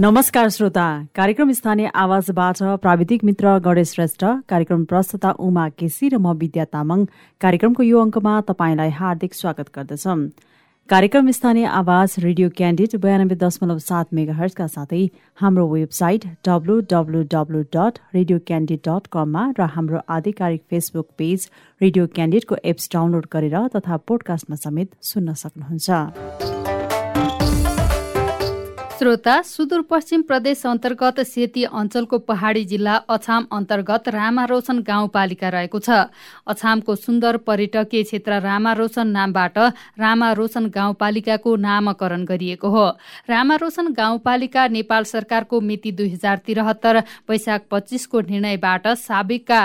नमस्कार श्रोता। कार्यक्रम स्थानीय आवाजबाट प्राविधिक मित्र गणेश श्रेष्ठ कार्यक्रम प्रस्तुता उमा केसी र म विद्या तामाङ। कार्यक्रमको यो अङ्कमा तपाईँलाई हार्दिक स्वागत गर्दछौं। कार्यक्रम स्थानीय आवाज रेडियो क्यान्डिड बयानब्बे दशमलव सात मेगा हर्सका साथै हाम्रो website W W W dot radio candid dot कममा र हाम्रो आधिकारिक फेसबुक पेज रेडियो क्यान्डिडको एप्स डाउनलोड गरेर तथा पोडकास्टमा समेत सुन्न सक्नुहुन्छ। श्रोता सुदूरपश्चिम प्रदेश अन्तर्गत सेती अञ्चलको पहाडी जिल्ला अछाम अन्तर्गत रामारोशन गाउँपालिका रहेको छ। अछामको सुन्दर पर्यटकीय क्षेत्र रामारोशन नामबाट रामारोशन गाउँपालिकाको नामकरण गरिएको हो। रामारोशन गाउँपालिका नेपाल सरकारको मिति दुई हजार त्रिहत्तर वैशाख पच्चिसको निर्णयबाट साबिकका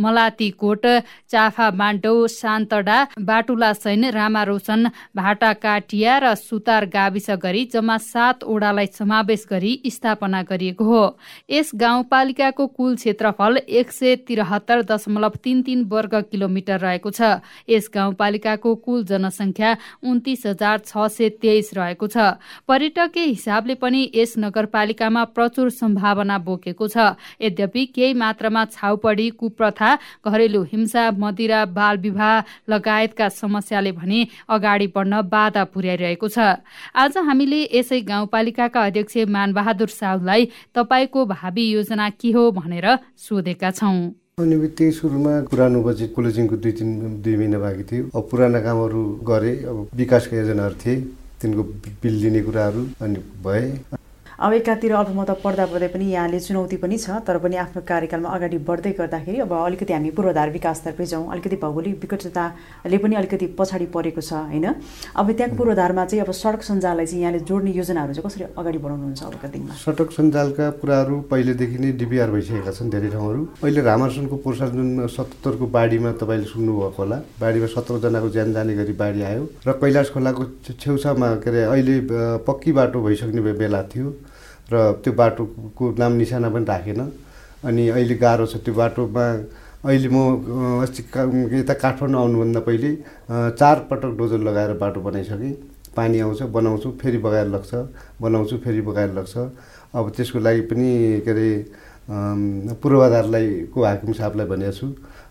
मलातीकोट चाफा मान्डौ सान्तडा बाटुला सैन रामारोशन भाटा काटिया र सुतार गाविस गरी जम्मा सातवटा गाउँपालिकालाई समावेश गरी स्थापना गरिएको हो। यस गाउँपालिकाको कुल क्षेत्रफल एक सय त्रिहत्तर दशमलव तिन तिन वर्ग किलोमिटर रहेको छ। यस गाउँपालिकाको कुल जनसङ्ख्या उन्तिस हजार छ सय तेइस रहेको छ। पर्यटकीय हिसाबले पनि यस नगरपालिकामा प्रचुर सम्भावना बोकेको छ। यद्यपि केही मात्रामा छाउपडी कुप्रथा घरेलु हिंसा मदिरा बाल विवाह लगायतका समस्याले भने अगाडि बढ्न बाधा पुर्याइरहेको छ। आज हामीले यसै गाउँपालिका संस्थाका अध्यक्ष मानबहादुर साउलाई तपाईँको भावी योजना के हो भनेर सोधेका छौँ। अनि बित्तिकै सुरुमा पुरानो बजेट क्लोजिङको दुई तिन दुई महिना बाँकी थियो। अब पुराना कामहरू गरे अब विकासका योजनाहरू थिए तिनको बिल दिने कुराहरू अनि भए। अब एकातिर अल्पमत पढ्दा पढ्दै पनि यहाँले चुनौती पनि छ तर पनि आफ्नो कार्यकालमा अगाडि बढ्दै गर्दाखेरि अब अलिकति हामी पूर्वाधार विकासतर्फै जाउँ। अलिकति भौगोलिक विकटताले पनि अलिकति पछाडि परेको छ होइन? अब त्यहाँको पूर्वाधारमा चाहिँ अब सडक सञ्जाललाई चाहिँ यहाँले जोड्ने योजनाहरू चाहिँ कसरी अगाडि बढाउनुहुन्छ अबका दिनमा? सडक सञ्जालका कुराहरू पहिलेदेखि नै डिपिआर भइसकेका छन् धेरै ठाउँहरू। अहिले रामासनको पोर्साल जुन सतहत्तरको बाढीमा तपाईँले सुन्नुभएको होला बाढीमा सत्रजनाको ज्यान जाने गरी बाढी आयो र कैलाश खोलाको छेउछाउमा के अरे अहिले पक्की बाटो भइसक्ने बेला थियो। र त्यो बाटोको नाम निशाना पनि राखेन। अनि अहिले गाह्रो छ त्यो बाटोमा। अहिले म अस्ति यता काठमाडौँ आउनुभन्दा पहिले चार पटक डोजर लगाएर बाटो बनाइसकेँ। पानी आउँछ बनाउँछु फेरि बगाएर लग्छ बनाउँछु फेरि बगाएर लग्छ। अब त्यसको लागि पनि के अरे पूर्वाधारलाई को हाकिम साहबलाई भनेको छु।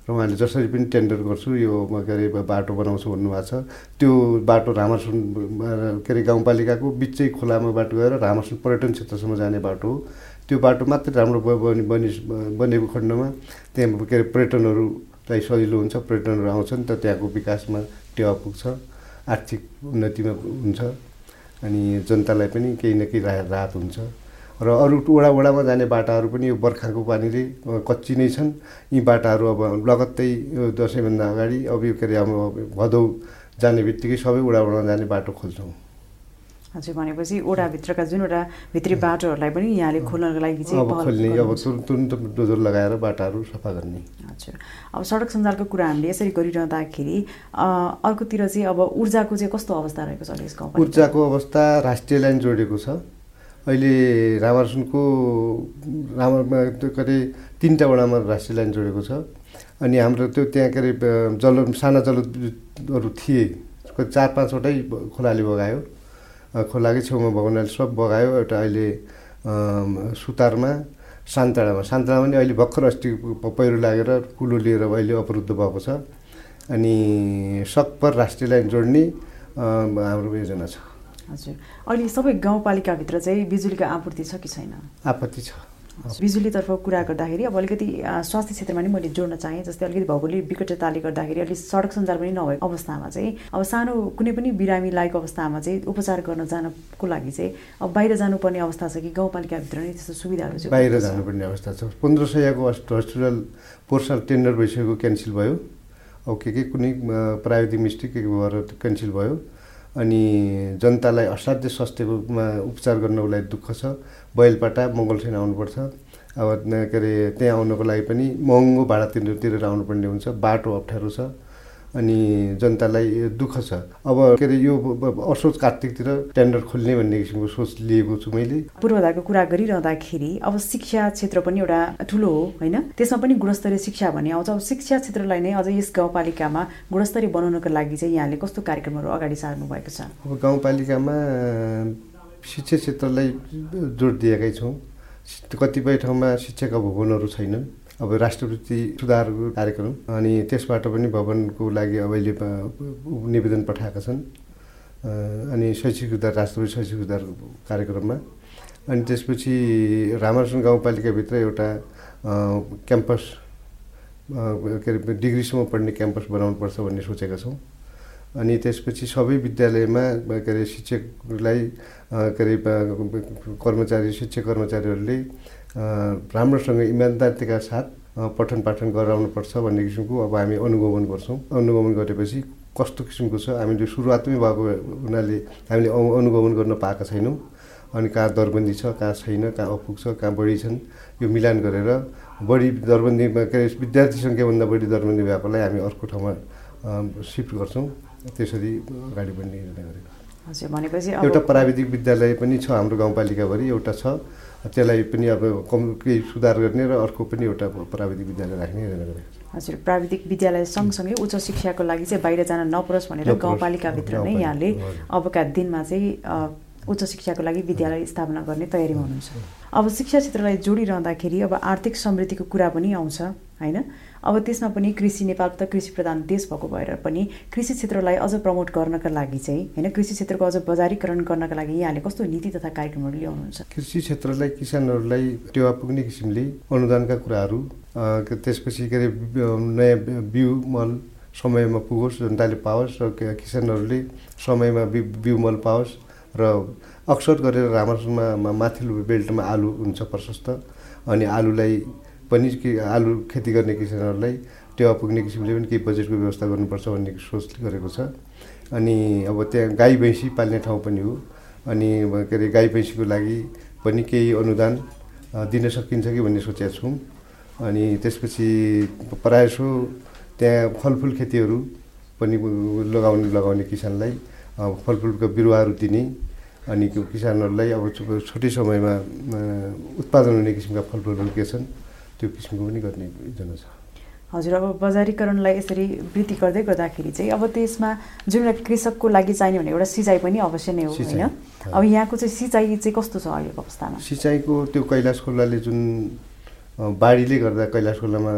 र उहाँले जसरी पनि टेन्डर गर्छु यो के अरे बाटो बनाउँछु भन्नुभएको छ। त्यो बाटो रामासुन के अरे गाउँपालिकाको बिचै खोलामा बाटो गएर रामासुन पर्यटन क्षेत्रसम्म जाने बाटो हो। त्यो बाटो मात्रै राम्रो बनि बनेको खण्डमा त्यहाँ के अरे पर्यटनहरूलाई सजिलो हुन्छ पर्यटनहरू आउँछन् त त्यहाँको विकासमा टेवा पुग्छ आर्थिक उन्नतिमा हुन्छ अनि जनतालाई पनि केही न केही राहत हुन्छ। र अरू वडा वडामा जाने बाटाहरू पनि यो बर्खाको पानीले कच्ची नै छन्। यी बाटाहरू अब लगत्तै यो दसैँभन्दा अगाडि अब यो के अरे अब भदौ जाने बित्तिकै सबै वडा वडामा जाने बाटो खोल्छौँ। हजुर भनेपछि ओडाभित्रका जुनवटा भित्री बाटोहरूलाई पनि यहाँले खोल्नको लागि चाहिँ अब खोल्ने अब तुरन्त डोजर लगाएर बाटाहरू सफा गर्ने। हजुर। अब सडक सञ्जालको कुरा हामीले यसरी गरिरहँदाखेरि अर्कोतिर चाहिँ अब ऊर्जाको चाहिँ कस्तो अवस्था रहेको छ यसको ऊर्जाको अवस्था राष्ट्रिय लाइन जोडेको छ। अहिले रामार्सनको रामा के अरे तिनवटा वडामा राष्ट्रिय लाइन जोडेको छ। अनि हाम्रो त्यो त्यहाँ के अरे जल साना जलहरू थिए चार पाँचवटै खोलाले बगायो। खोलाकै छेउमा बगाउनाले सब बगायो एउटा अहिले सुतारमा सान्तडामा सान्तडामा पनि अहिले भर्खर अस्ति पहिरो लागेर कुलो लिएर अहिले अवरुद्ध भएको छ। अनि सकपर राष्ट्रिय लाइन जोड्ने हाम्रो योजना छ। हजुर। अहिले सबै गाउँपालिकाभित्र चाहिँ बिजुलीको आपूर्ति छ कि छैन? आपत्ति छ। बिजुलीतर्फ कुरा गर्दाखेरि अब अलिकति स्वास्थ्य क्षेत्रमा पनि मैले जोड्न चाहेँ जस्तै अलिकति भौगोलिक विकटताले गर्दाखेरि अलिक सडक सञ्जाल पनि नभएको अवस्थामा चाहिँ अब सानो कुनै पनि बिरामी लागेको अवस्थामा चाहिँ उपचार गर्न जानको लागि चाहिँ अब बाहिर जानुपर्ने अवस्था छ कि गाउँपालिकाभित्र नै त्यस्तो सुविधाहरू चाहिँ बाहिर जानुपर्ने अवस्था छ। पन्ध्र सयको हस्पिटल पोर्सल टेन्डर भइसकेको क्यान्सल भयो। अब के के कुनै प्राविधिक मिस्टेक के भएर क्यान्सल भयो। अनि जनतालाई असाध्य स्वास्थ्यकोमा उपचार गर्नको लागि दुःख छ। बैलपाटा मङ्गलसेन आउनुपर्छ। अब के अरे त्यहाँ आउनको लागि पनि महँगो भाडा तिरेर आउनुपर्ने हुन्छ। बाटो अप्ठ्यारो छ। अनि जनतालाई दुःख छ। अब के अरे यो असोज कार्तिकतिर टेन्डर खोल्ने भन्ने किसिमको सोच लिएको छु मैले। पूर्वाधारको कुरा गरिरहँदाखेरि अब शिक्षा क्षेत्र पनि एउटा ठुलो हो होइन? त्यसमा पनि गुणस्तरीय शिक्षा भन्ने आउँछ। अब शिक्षा क्षेत्रलाई नै अझ यस गाउँपालिकामा गुणस्तरीय बनाउनको लागि चाहिँ यहाँले कस्तो कार्यक्रमहरू अगाडि सार्नु भएको छ? अब गाउँपालिकामा शिक्षा क्षेत्रलाई जोड दिएकै छौँ। कतिपय ठाउँमा शिक्षाका भवनहरू छैनन्। अब राष्ट्रवृत्ति सुधारको कार्यक्रम। अनि त्यसबाट पनि भवनको लागि अब अहिले निवेदन पठाएका छन्। अनि शैक्षिक सुधार राष्ट्रवृत्ति शैक्षिक सुधार कार्यक्रममा। अनि त्यसपछि रामरसन गाउँपालिकाभित्र एउटा क्याम्पस के अरे डिग्रीसम्म पढ्ने क्याम्पस बनाउनुपर्छ भन्ने सोचेका छौँ। अनि त्यसपछि सबै विद्यालयमा के अरे शिक्षकलाई के अरे कर्मचारी शिक्षक कर्मचारीहरूले राम्रोसँग इमान्दारिताका साथ पठन पाठन गराउनुपर्छ भन्ने किसिमको अब हामी अनुगमन गर्छौँ। अनुगमन गरेपछि कस्तो किसिमको छ हामीले सुरुवातमै भएको हुनाले हामीले अनुगमन गर्न पाएका छैनौँ। अनि कहाँ दरबन्दी छ कहाँ छैन कहाँ अपुग कहाँ बढी छन् यो मिलान गरेर बढी दरबन्दीमा के अरे विद्यार्थी सङ्ख्याभन्दा बढी दरबन्दी भएकोलाई हामी अर्को ठाउँमा सिफ्ट गर्छौँ। त्यसरी अगाडि बढ्ने योजना गरेको। हजुर भनेपछि एउटा प्राविधिक विद्यालय पनि छ हाम्रो गाउँपालिकाभरि एउटा छ। त्यसलाई पनि अब कम केही सुधार गर्ने र अर्को पनि एउटा प्राविधिक विद्यालय राख्ने हजुर प्राविधिक विद्यालय सँगसँगै उच्च शिक्षाको लागि चाहिँ बाहिर जान नपरोस् भनेर गाउँपालिकाभित्र नै यहाँले अबका दिनमा चाहिँ उच्च शिक्षाको लागि विद्यालय स्थापना गर्ने तयारीमा हुनुहुन्छ। अब शिक्षा क्षेत्रलाई जोडिरहँदाखेरि अब आर्थिक समृद्धिको कुरा पनि आउँछ। होइन? अब त्यसमा पनि कृषि नेपाल त कृषि प्रधान देश भएको भएर पनि कृषि क्षेत्रलाई अझ प्रमोट गर्नका लागि चाहिँ होइन कृषि क्षेत्रको अझ बजारीकरण गर्नका लागि यहाँले कस्तो नीति तथा कार्यक्रमहरू ल्याउनुहुन्छ? कृषि क्षेत्रलाई किसानहरूलाई टेवा पुग्ने किसिमले अनुदानका कुराहरू त्यसपछि के अरे नयाँ बिउ मल समयमा पुगोस् जनताले पाओस् र किसानहरूले समयमा बिउ मल पाओस् र अक्सर गरेर राम्रोसँग माथिल्लो बेल्टमा आलु हुन्छ प्रशस्त अनि आलुलाई पनि के आलु खेती गर्ने किसानहरूलाई टेवा पुग्ने किसिमले पनि केही बजेटको व्यवस्था गर्नुपर्छ भन्ने सोच गरेको छ। अनि अब त्यहाँ गाई भैँसी पाल्ने ठाउँ पनि हो। अनि के अरे गाई भैँसीको लागि पनि केही अनुदान दिन सकिन्छ कि भन्ने सोचेका छौँ। अनि त्यसपछि प्रायः त्यहाँ फलफुल खेतीहरू पनि लगाउने लगाउने किसानलाई फलफुलको बिरुवाहरू दिने अनि किसानहरूलाई अब छोटै समयमा उत्पादन हुने किसिमका फलफुलहरू के छन्। त्यो किसिमको पनि गर्ने योजना छ। हजुर अब बजारीकरणलाई यसरी वृद्धि गर्दै गर्दाखेरि चाहिँ अब त्यसमा जुन एउटा कृषकको लागि चाहिने भने एउटा सिँचाइ पनि अवश्य नै हो होइन? अब यहाँको चाहिँ सिँचाइ चाहिँ कस्तो छ अहिलेको अवस्थामा? सिँचाइको त्यो कैलाश खोलाले जुन बाढीले गर्दा कैलाश खोलामा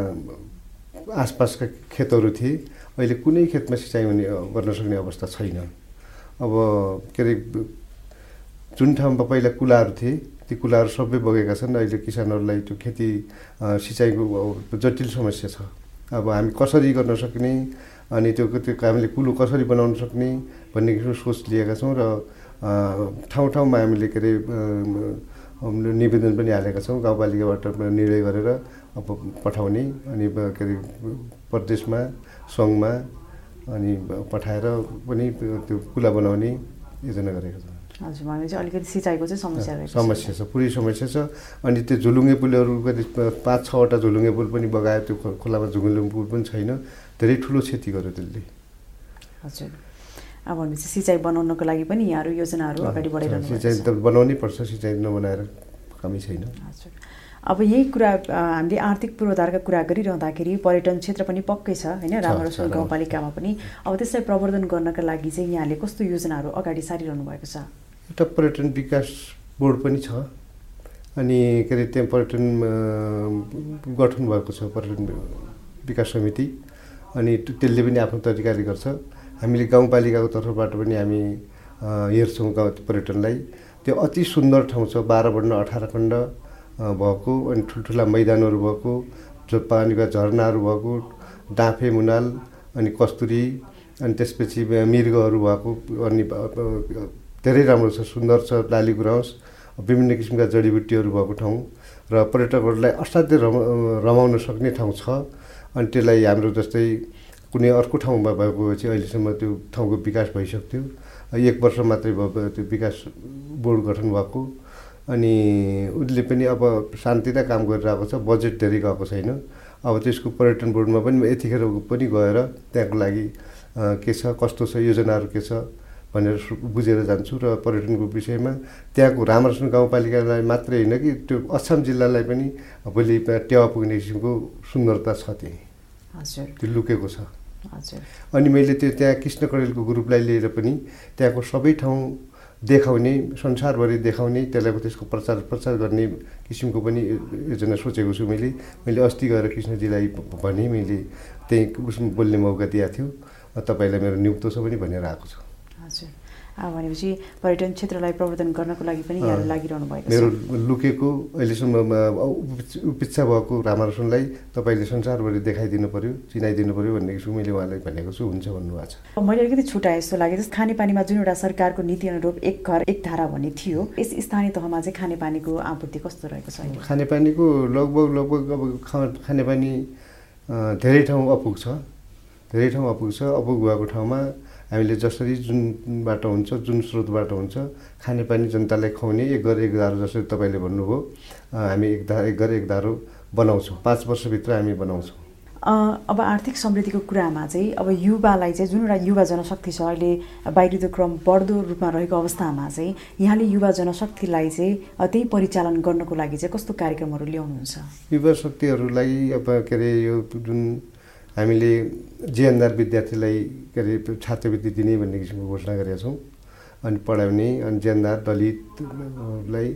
आसपासका खेतहरू थिए अहिले कुनै खेतमा सिँचाइ हुने गर्न सक्ने अवस्था छैन। अब के अरे जुन ठाउँमा पहिला कुलाहरू थिए ती कुलाहरू सबै बगेका छन्। अहिले किसानहरूलाई त्यो खेती सिँचाइको जटिल समस्या छ। अब हामी कसरी गर्न सक्ने अनि त्यो त्यो हामीले कुलो कसरी बनाउन सक्ने भन्ने किसिमको सोच लिएका छौँ र ठाउँ ठाउँमा हामीले के अरे निवेदन पनि हालेका छौँ। गाउँपालिकाबाट निर्णय गरेर अब पठाउने अनि के अरे प्रदेशमा सङ्घमा अनि पठाएर पनि त्यो कुला बनाउने योजना गरेका छौँ। हजुर भनेपछि अलिकति सिँचाइको चाहिँ समस्या रहेको समस्या छ पुरै समस्या छ। अनि त्यो झुलुङ्गे पुलहरू कति पाँच छवटा झुलुङ्गे पुल पनि बगायो त्यो खोलामा झुलुङ्गे पुल पनि छैन। धेरै ठुलो क्षति गर्यो त्यसले। हजुर। अब भनेपछि सिँचाइ बनाउनको लागि पनि यहाँहरू योजनाहरू अगाडि बढाइरहनु सिँचाइ त बनाउनै पर्छ सिँचाइ नबनाएर कमी छैन। हजुर। अब यही कुरा हामीले आर्थिक पूर्वाधारका कुरा गरिरहँदाखेरि पर्यटन क्षेत्र पनि पक्कै छ होइन? रामरसोल गाउँपालिकामा पनि। अब त्यसलाई प्रवर्धन गर्नका लागि चाहिँ यहाँले कस्तो योजनाहरू अगाडि सारिरहनु भएको छ? एउटा पर्यटन विकास बोर्ड पनि छ. अनि के अरे त्यहाँ पर्यटन गठन भएको छ पर्यटन विकास समिति। अनि त्यसले पनि आफ्नो तरिकाले गर्छ। हामीले गाउँपालिकाको तर्फबाट पनि हामी हेर्छौँ गाउँ पर्यटनलाई। त्यो अति सुन्दर ठाउँ छ बाह्र वर्ण अठार खण्ड भएको। अनि ठुल्ठुला मैदानहरू भएको जो पानीका झरनाहरू भएको डाँफे मुनाल अनि कस्तुरी। अनि त्यसपछि मृगहरू भएको अनि धेरै राम्रो छ सुन्दर छ लाली गुराउँस विभिन्न किसिमका जडीबुट्टीहरू भएको ठाउँ र पर्यटकहरूलाई असाध्यै रमा रमाउन सक्ने ठाउँ छ। अनि त्यसलाई हाम्रो जस्तै कुनै अर्को ठाउँमा चाहिँ अहिलेसम्म त्यो ठाउँको विकास भइसक्थ्यो। एक वर्ष मात्रै भयो त्यो विकास बोर्ड गठन भएको। अनि उसले पनि अब शान्ति नै काम गरिरहेको छ बजेट धेरै गएको छैन। अब त्यसको पर्यटन बोर्डमा पनि यतिखेर पनि गएर त्यहाँको लागि के छ कस्तो छ योजनाहरू के छ भनेर बुझेर जान्छु र पर्यटनको विषयमा त्यहाँको रामरसन गाउँपालिकालाई मात्रै होइन कि त्यो अछाम जिल्लालाई पनि भोलि टेवा पुग्ने किसिमको सुन्दरता छ त्यहीँ। हजुर। त्यो लुकेको छ। हजुर। अनि मैले त्यो त्यहाँ कृष्ण कडेलको ग्रुपलाई लिएर पनि त्यहाँको सबै ठाउँ देखाउने संसारभरि देखाउने त्यसलाई त्यसको प्रचार प्रचार गर्ने किसिमको पनि योजना सोचेको छु मैले। मैले अस्ति गएर कृष्णजीलाई भने मैले त्यही उसमा बोल्ने मौका दिएको थियो। तपाईँलाई मेरो नियुक्त छ पनि भनेर आएको छु। हजुर। भनेपछि पर्यटन क्षेत्रलाई प्रवर्धन गर्नको लागि पनि यहाँहरू लागिरहनु भएको मेरो लुकेको अहिलेसम्म उपेक्षा भएको रामारोसनलाई तपाईँले संसारभरि देखाइदिनु पऱ्यो चिनाइदिनु पऱ्यो भन्ने छु मैले उहाँलाई भनेको छु हुन्छ भन्नुभएको छ। मैले अलिकति छुट्याएँ जस्तो लाग्यो। जस्तो खानेपानीमा जुन एउटा सरकारको नीति अनुरूप एक घर एक धारा भन्ने थियो यस स्थानीय तहमा चाहिँ खानेपानीको आपूर्ति कस्तो रहेको छ खानेपानीको लगभग लगभग अब खानेपानी धेरै ठाउँ अपुग छ। धेरै ठाउँ अपुग छ अपुग भएको ठाउँमा हामीले जसरी जुनबाट हुन्छ जुन स्रोतबाट हुन्छ खानेपानी जनतालाई खुवाउने एक घर एक धारो जसरी तपाईँले भन्नुभयो हामी एक धा एक घर एक धारो बनाउँछौँ। पाँच वर्षभित्र हामी बनाउँछौँ। अब आर्थिक समृद्धिको कुरामा चाहिँ अब युवालाई चाहिँ जुन एउटा युवा जनशक्ति छ अहिले बाहिरिँदो क्रम बढ्दो रूपमा रहेको अवस्थामा चाहिँ यहाँले युवा जनशक्तिलाई चाहिँ त्यही परिचालन गर्नको लागि चाहिँ कस्तो कार्यक्रमहरू ल्याउनुहुन्छ? युवा शक्तिहरूलाई अब के अरे यो जुन हामीले जेएनआर विद्यार्थीलाई के अरे छात्रवृत्ति दिने भन्ने किसिमको घोषणा गरेका छौँ। अनि पढाउने अनि जेएनआर दलितलाई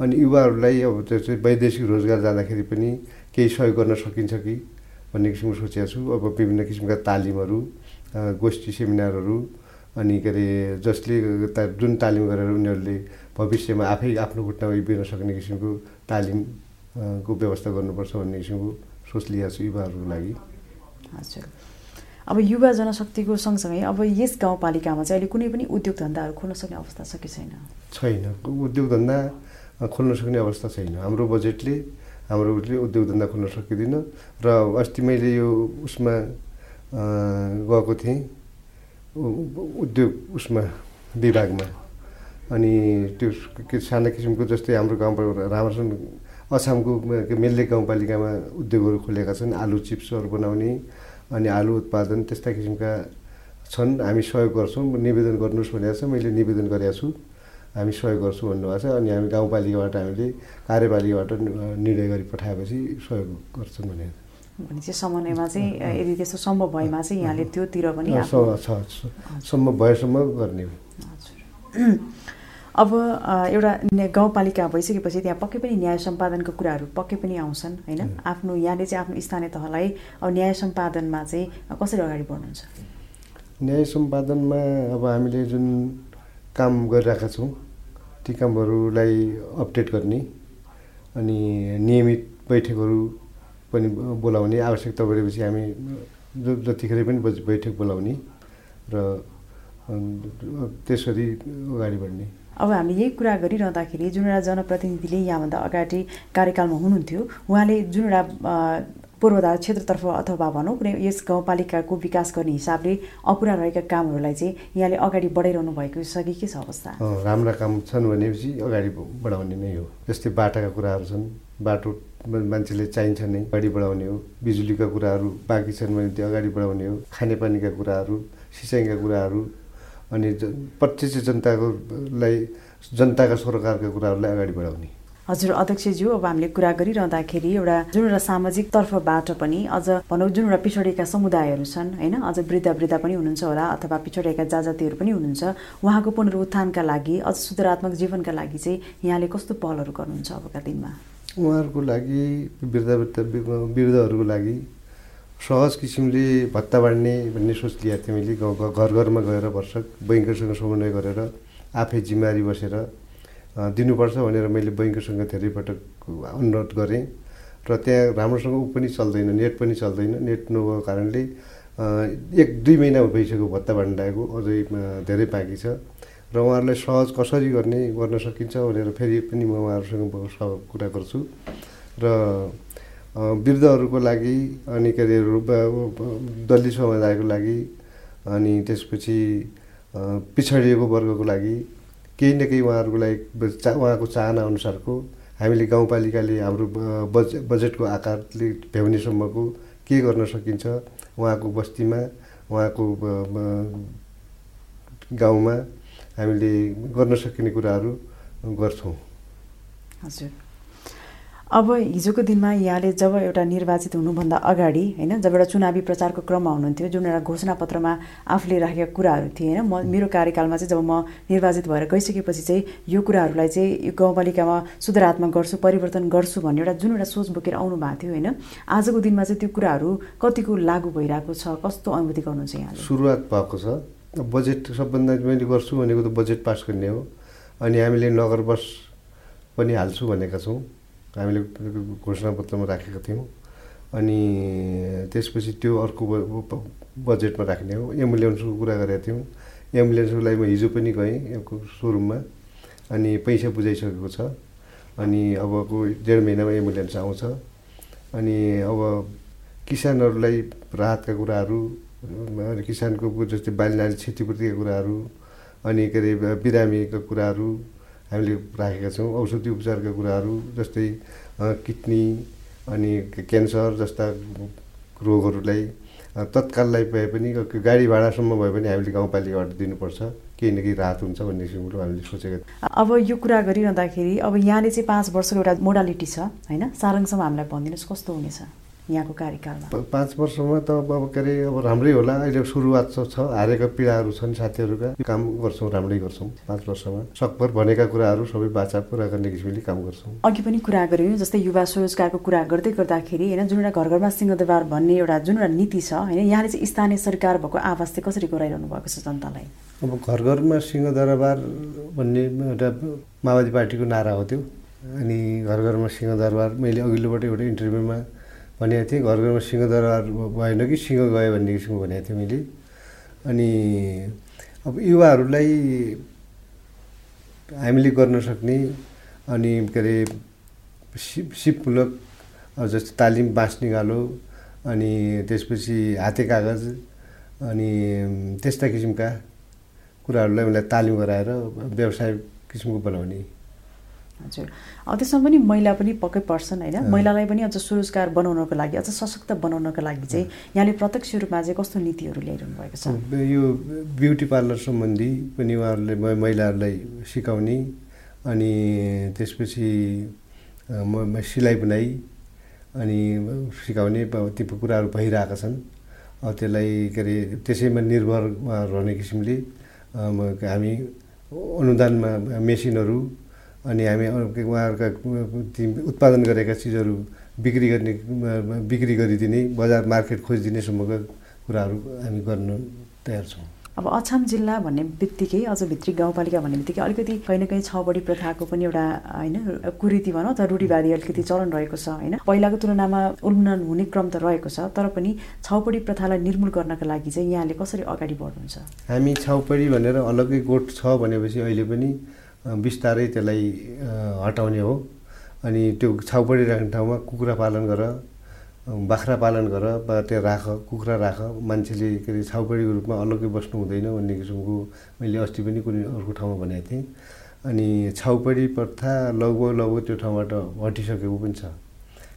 अनि युवाहरूलाई अब त्यो चाहिँ वैदेशिक रोजगार जाँदाखेरि पनि केही सहयोग गर्न सकिन्छ कि भन्ने किसिमको सोचेको छु। अब विभिन्न किसिमका तालिमहरू गोष्ठी सेमिनारहरू अनि के अरे जसले जुन तालिम गरेर उनीहरूले भविष्यमा आफै आफ्नो खुट्टामा उभिन सक्ने किसिमको तालिमको व्यवस्था गर्नुपर्छ भन्ने किसिमको सोच लिएको छु युवाहरूको लागि। हजुर। अब युवा जनशक्तिको सँगसँगै अब यस गाउँपालिकामा चाहिँ अहिले कुनै पनि उद्योग धन्दाहरू खोल्न सक्ने अवस्था छ कि छैन? छैन। उद्योग धन्दा खोल्न सक्ने अवस्था छैन। हाम्रो बजेटले हाम्रो उद्योग धन्दा खोल्न सकिँदैन। र अस्ति मैले यो उसमा गएको थिएँ उद्योग उसमा विभागमा। अनि त्यो साना किसिमको जस्तै हाम्रो गाउँ राम्रोसँग अछामको मेल्ले गाउँपालिकामा उद्योगहरू खोलेका छन् आलु चिप्सहरू बनाउने अनि आलु उत्पादन त्यस्ता किसिमका छन्। हामी सहयोग गर्छौँ निवेदन गर्नुहोस् भनेको छ मैले निवेदन गरेको छु। हामी सहयोग गर्छौँ भन्नुभएको छ अनि हामी गाउँपालिकाबाट हामीले कार्यपालिकाबाट निर्णय गरी पठाएपछि सहयोग गर्छौँ भनेर। भनेपछि समन्वयमा चाहिँ यदि त्यस्तो सम्भव भएमा चाहिँ यहाँले त्योतिर पनि सम्भव भएसम्म गर्ने हजुर। अब एउटा गाउँपालिका भइसकेपछि त्यहाँ पक्कै पनि न्याय सम्पादनको कुराहरू पक्कै पनि आउँछन् होइन? आफ्नो यहाँले चाहिँ आफ्नो स्थानीय तहलाई अब न्याय सम्पादनमा चाहिँ कसरी अगाडि बढ्नुहुन्छ? न्याय सम्पादनमा अब हामीले जुन काम गरिरहेका छौँ ती कामहरूलाई अपडेट गर्ने अनि नियमित बैठकहरू पनि बोलाउने आवश्यकता परेपछि हामी जतिखेर पनि बैठक बोलाउने र त्यसरी अगाडि बढ्ने। अब हामी यही कुरा गरिरहँदाखेरि जुन एउटा जनप्रतिनिधिले यहाँभन्दा अगाडि कार्यकालमा हुनुहुन्थ्यो। उहाँले जुन एउटा पूर्वाधार क्षेत्रतर्फ अथवा भनौँ कुनै यस गाउँपालिकाको विकास गर्ने हिसाबले अपुरा रहेका कामहरूलाई चाहिँ यहाँले अगाडि बढाइरहनु भएको छ कि के छ अवस्था? राम्रा काम छन् भनेपछि अगाडि बढाउने नै हो। जस्तै बाटाका कुराहरू छन् बाटो मान्छेले चाहिन्छ नै अगाडि बढाउने हो। बिजुलीका कुराहरू बाँकी छन् भने त्यो अगाडि बढाउने हो। खानेपानीका कुराहरू सिँचाइका कुराहरू अनि प्रत्यक्ष जनताकोलाई जनताका सरकारका कुराहरूलाई अगाडि बढाउने। हजुर अध्यक्षज्यू अब हामीले कुरा गरिरहँदाखेरि एउटा जुन एउटा सामाजिक तर्फबाट पनि अझ भनौँ जुन एउटा पिछडिएका समुदायहरू छन् होइन अझ वृद्ध वृद्ध पनि हुनुहुन्छ होला अथवा पिछडिएका जाजातिहरू पनि हुनुहुन्छ उहाँको पुनरुत्थानका लागि अझ सुधारात्मक जीवनका लागि चाहिँ यहाँले कस्तो पहलहरू गर्नुहुन्छ अबका दिनमा? उहाँहरूको लागि वृद्ध वृद्ध वृद्धहरूको लागि सहज किसिमले भत्ता बाँड्ने भन्ने सोच लिएको थिएँ मैले। गाउँ घर घरमा गएर वर्षक बैङ्करसँग समन्वय गरेर आफै जिम्मेवारी बसेर दिनुपर्छ भनेर मैले बैङ्करसँग धेरै पटक अनुरोध गरेँ। र त्यहाँ राम्रोसँग ऊ पनि चल्दैन नेट पनि चल्दैन। नेट नभएको कारणले एक दुई महिना भइसक्यो भत्ता बाँडाएको अझै धेरै बाँकी छ। र उहाँहरूलाई सहज कसरी गर्ने गर्न सकिन्छ भनेर फेरि पनि म उहाँहरूसँग कुरा गर्छु। र वृद्धहरूको लागि अनि के अरे दलित समुदायको लागि अनि त्यसपछि पिछडिएको वर्गको लागि केही न केही उहाँहरूको लागि चा उहाँको चाहना अनुसारको हामीले गाउँपालिकाले हाम्रो बज बजेटको आकारले भ्याउनेसम्मको के गर्न सकिन्छ उहाँको बस्तीमा उहाँको गाउँमा हामीले गर्न सकिने कुराहरू गर्छौँ। हजुर। अब हिजोको दिनमा यहाँले जब एउटा निर्वाचित हुनुभन्दा अगाडि होइन जब एउटा चुनावी प्रचारको क्रममा हुनुहुन्थ्यो जुन एउटा घोषणापत्रमा आफूले राखेका कुराहरू थिए होइन म मेरो कार्यकालमा चाहिँ जब म निर्वाचित भएर गइसकेपछि चाहिँ यो कुराहरूलाई चाहिँ यो गाउँपालिकामा सुधारात्मक गर्छु परिवर्तन गर्छु भन्ने एउटा जुन एउटा सोच बोकेर आउनु भएको थियो होइन आजको दिनमा चाहिँ त्यो कुराहरू कतिको लागू भइरहेको छ कस्तो अनुभूति गर्नुहुन्छ यहाँले? सुरुवात भएको छ। बजेट सबभन्दा मैले गर्छु भनेको त बजेट पास गर्ने हो अनि हामीले नगर बस पनि हाल्छु भनेका छौँ। हामीले घोषणापत्रमा राखेका थियौँ। अनि त्यसपछि त्यो अर्को बजेटमा राख्ने हो। एम्बुलेन्सको कुरा गरेका थियौँ। एम्बुलेन्सको लागि म हिजो पनि गएँ सोरुममा। अनि पैसा बुझाइसकेको छ। अनि अबको डेढ महिनामा एम्बुलेन्स आउँछ। अनि अब किसानहरूलाई राहतका कुराहरू किसानको जस्तै बाली नाली क्षतिपूर्तिका कुराहरू अनि के अरे बिरामीका कुराहरू हामीले राखेका छौँ। औषधि उपचारका कुराहरू जस्तै किडनी अनि क्यान्सर जस्ता रोगहरूलाई तत्काललाई भए पनि गाडी भाडासम्म भए पनि हामीले गाउँपालिकाबाट दिनुपर्छ। केही न केही राहत हुन्छ भन्ने किसिमको हामीले सोचेका अब यो कुरा गरिरहँदाखेरि अब यहाँले चाहिँ पाँच वर्षको एउटा मोडालिटी छ होइन? सारङसम्म हामीलाई भनिदिनुहोस् कस्तो हुनेछ? यहाँको कार्यकालमा। पाँच वर्षमा त अब के अरे अब राम्रै होला। अहिले सुरुवात छ हारेका पीडाहरू छन् साथीहरूका। काम गर्छौँ राम्रै गर्छौँ। पाँच वर्षमा। सकभर भनेका कुराहरू सबै बाचा पुरा गर्ने किसिमले काम गर्छौँ। अघि पनि कुरा गऱ्यौँ जस्तै युवा स्वरोजगारको कुरा गर्दै गर्दाखेरि होइन जुन एउटा घर घरमा सिंहदरबार भन्ने एउटा जुन एउटा नीति छ होइन यहाँले चाहिँ स्थानीय सरकार भएको आवास चाहिँ कसरी गराइरहनु भएको छ जनतालाई? अब घर घरमा सिंहदरबार भन्ने एउटा माओवादी पार्टीको नारा हो त्यो। अनि घर घरमा सिंहदरबार मैले अघिल्लोबाट एउटा इन्टरभ्यूमा भनेको थिएँ घर घरमा सिंहदरबार भएन कि सिंह गयो भन्ने किसिमको भनेको थिएँ मैले। अनि अब युवाहरूलाई हामीले गर्न सक्ने अनि के अरे सिप सिपमूलक जस्तो तालिम बाँस निकालो अनि त्यसपछि हाते कागज अनि त्यस्ता किसिमका कुराहरूलाई उनीहरूलाई तालिम गराएर व्यवसाय किसिमको बनाउने हजुर। त्यसमा पनि महिला पनि पक्कै पर्छन् होइन? महिलालाई पनि अझ स्वरोजगार बनाउनको लागि अझ सशक्त बनाउनको लागि चाहिँ यहाँले प्रत्यक्ष रूपमा चाहिँ कस्तो नीतिहरू ल्याइरहनु भएको छ? यो ब्युटी पार्लर सम्बन्धी पनि उहाँहरूले महिलाहरूलाई सिकाउने अनि त्यसपछि सिलाइ बुनाइ अनि सिकाउने ती कुराहरू भइरहेका छन्। त्यसलाई के अरे त्यसैमा निर्भर रहने किसिमले हामी अनुदानमा मेसिनहरू अनि हामी उहाँहरूका उत्पादन गरेका चिजहरू बिक्री गर्ने बिक्री गरिदिने बजार मार्केट खोजिदिनेसम्मका कुराहरू हामी गर्न तयार छौँ। अब अछाम जिल्ला भन्ने बित्तिकै अझ भित्री गाउँपालिका भन्ने बित्तिकै अलिकति कहीँ न कहीँ छ बढी प्रथाको पनि एउटा होइन कुरीति भनौँ अथवा रूढिवादी अलिकति चलन रहेको छ होइन। पहिलाको तुलनामा उन्मूलन हुने क्रम त रहेको छ तर पनि छाउपडी प्रथालाई निर्मूल गर्नका लागि चाहिँ यहाँले कसरी अगाडि बढ्नुहुन्छ? हामी छाउपडी भनेर अलग्गै गोठ छ भनेपछि अहिले पनि बिस्तारै त्यसलाई हटाउने हो। अनि त्यो छाउपडी राख्ने ठाउँमा कुखुरा पालन गर बाख्रा पालन गर वा त्यो राख कुखुरा राख। मान्छेले के अरे छाउपडीको रूपमा अलग्गै बस्नु हुँदैन भन्ने किसिमको मैले अस्ति पनि कुनै अर्को ठाउँमा भनेको थिएँ। अनि छाउपडी प्रथा लगभग लगभग त्यो ठाउँबाट हटिसकेको पनि छ।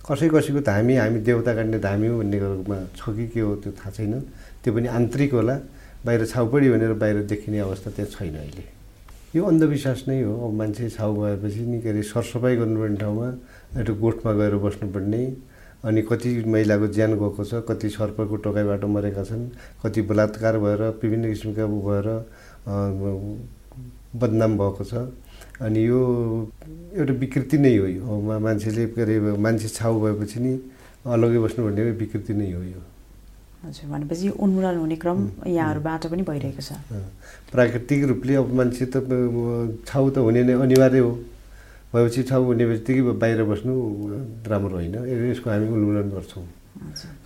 कसै कसैको धामी हामी देउता काट्ने धामी हो भन्ने रूपमा छ कि के हो त्यो थाहा छैन। त्यो पनि आन्तरिक होला। बाहिर छाउपडी भनेर बाहिर देखिने अवस्था त्यहाँ छैन अहिले। यो अन्धविश्वास नै हो। अब मान्छे छाउ भएपछि नि के अरे सरसफाइ गर्नुपर्ने ठाउँमा एउटा गोठमा गएर बस्नुपर्ने। अनि कति महिलाको ज्यान गएको छ कति सर्पको टोकाइबाट मरेका छन् कति बलात्कार भएर विभिन्न किसिमका भएर बदनाम भएको छ। अनि यो एउटा विकृति नै हो यो। मान्छेले के अरे मान्छे छाउ भएपछि नि अलग्गै बस्नुपर्ने विकृति नै हो यो। हजुर भनेपछि उन्मूलन हुने क्रम यहाँहरूबाट पनि भइरहेको छ। प्राकृतिक रूपले अब मान्छे त छाउ त हुने नै अनिवार्य हो। भएपछि छाउ हुने बित्तिकै बाहिर बस्नु राम्रो होइन। यसको हामी उन्मूलन गर्छौँ।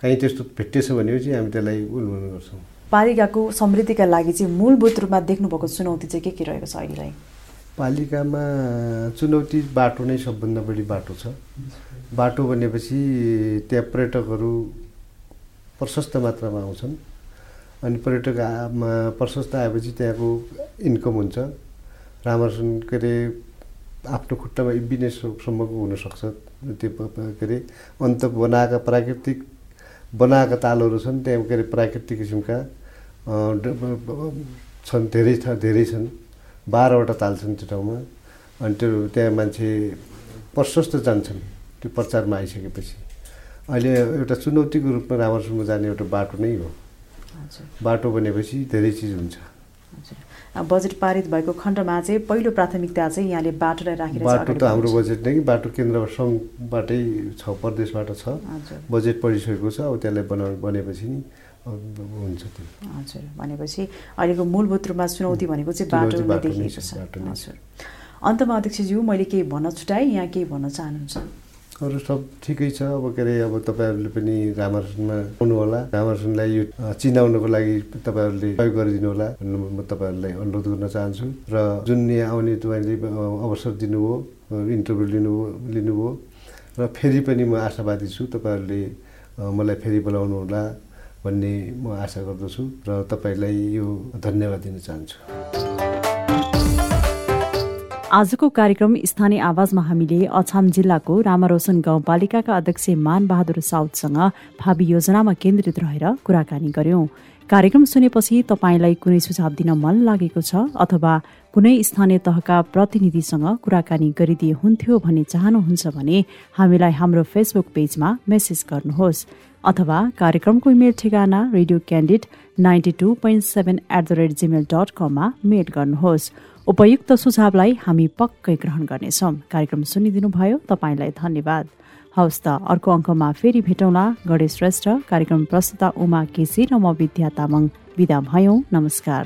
कहीँ त्यस्तो भेटिएछ भनेपछि हामी त्यसलाई उन्मूलन गर्छौँ। पालिकाको समृद्धिका लागि चाहिँ मूलभूत रूपमा देख्नुभएको चुनौती चाहिँ के के रहेको छ अहिलेलाई? पालिकामा चुनौती बाटो नै सबभन्दा बढी बाटो छ। बाटो भनेपछि त्यहाँ पर्यटकहरू प्रशस्त मात्रामा आउँछन्। अनि पर्यटकमा प्रशस्त आएपछि त्यहाँको इन्कम हुन्छ। राम्रोसँग के अरे आफ्नो खुट्टामा इबिनेसम्मको हुनसक्छ। त्यो के अरे अन्त बनाएका प्राकृतिक बनाएका तालहरू छन्। त्यहाँ के अरे प्राकृतिक किसिमका छन् धेरै छ धेरै छन्। बाह्रवटा ताल छन् त्यो ठाउँमा। अनि त्यो त्यहाँ मान्छे प्रशस्त जान्छन्। त्यो प्रचारमा आइसकेपछि। अहिले एउटा चुनौतीको रूपमा रामरसुनमा जाने एउटा बाटो नै हो। बाटो भनेपछि धेरै चिज हुन्छ। बजेट पारित भएको खण्डमा चाहिँ पहिलो प्राथमिकता चाहिँ यहाँले बाटोलाई राखेर बाटो त हाम्रो बजेट नै बाटो केन्द्र सङ्घबाटै छ प्रदेशबाट छ। बजेट पढिसकेको छ अब त्यसलाई बनाउ बनेपछि नि हुन्छ त्यो। हजुर। भनेपछि अहिलेको मूलभूत रूपमा चुनौती भनेको चाहिँ बाटो देखिएको छ। हजुर। अन्तमा अध्यक्षज्यू मैले केही भन्न छुट्याएँ यहाँ केही भन्न चाहनुहुन्छ? अरू सब ठिकै छ। अब के अरे अब तपाईँहरूले पनि रामर्सनमा आउनु होला रामर्सनलाई यो चिनाउनको लागि तपाईँहरूले प्रयोग गरिदिनु होला भन्नु म तपाईँहरूलाई अनुरोध गर्न चाहन्छु। र जुन यहाँ आउने तपाईँले अवसर दिनुभयो इन्टरभ्यू लिनुभयो लिनुभयो र फेरि पनि म आशावादी छु तपाईँहरूले मलाई फेरि बोलाउनु होला भन्ने म आशा गर्दछु। र तपाईँलाई यो धन्यवाद दिन चाहन्छु। आजको कार्यक्रम स्थानीय आवाजमा हामीले अछाम जिल्लाको रामारोशन गाउँपालिकाका अध्यक्ष मानबहादुर साउदसँग भावी योजनामा केन्द्रित रहेर कुराकानी गर्यौं। कार्यक्रम सुनेपछि तपाईँलाई कुनै सुझाव दिन मन लागेको छ अथवा कुनै स्थानीय तहका प्रतिनिधिसँग कुराकानी गरिदिए हुन्थ्यो भन्ने चाहनुहुन्छ भने हामीलाई हाम्रो फेसबुक पेजमा मेसेज गर्नुहोस् अथवा कार्यक्रमको इमेल ठेगाना radio candid ninety two point seven at the rate Gmail dot कममा मेल गर्नुहोस्। उपयुक्त सुझावलाई हामी पक्कै ग्रहण गर्नेछौँ। कार्यक्रम सुनिदिनु भयो तपाईँलाई धन्यवाद। हवस् त अर्को अङ्कमा फेरि भेटौँला। गणेश श्रेष्ठ कार्यक्रम प्रस्तुता उमा केसी र म विद्या तामाङ विदा भयौँ। नमस्कार।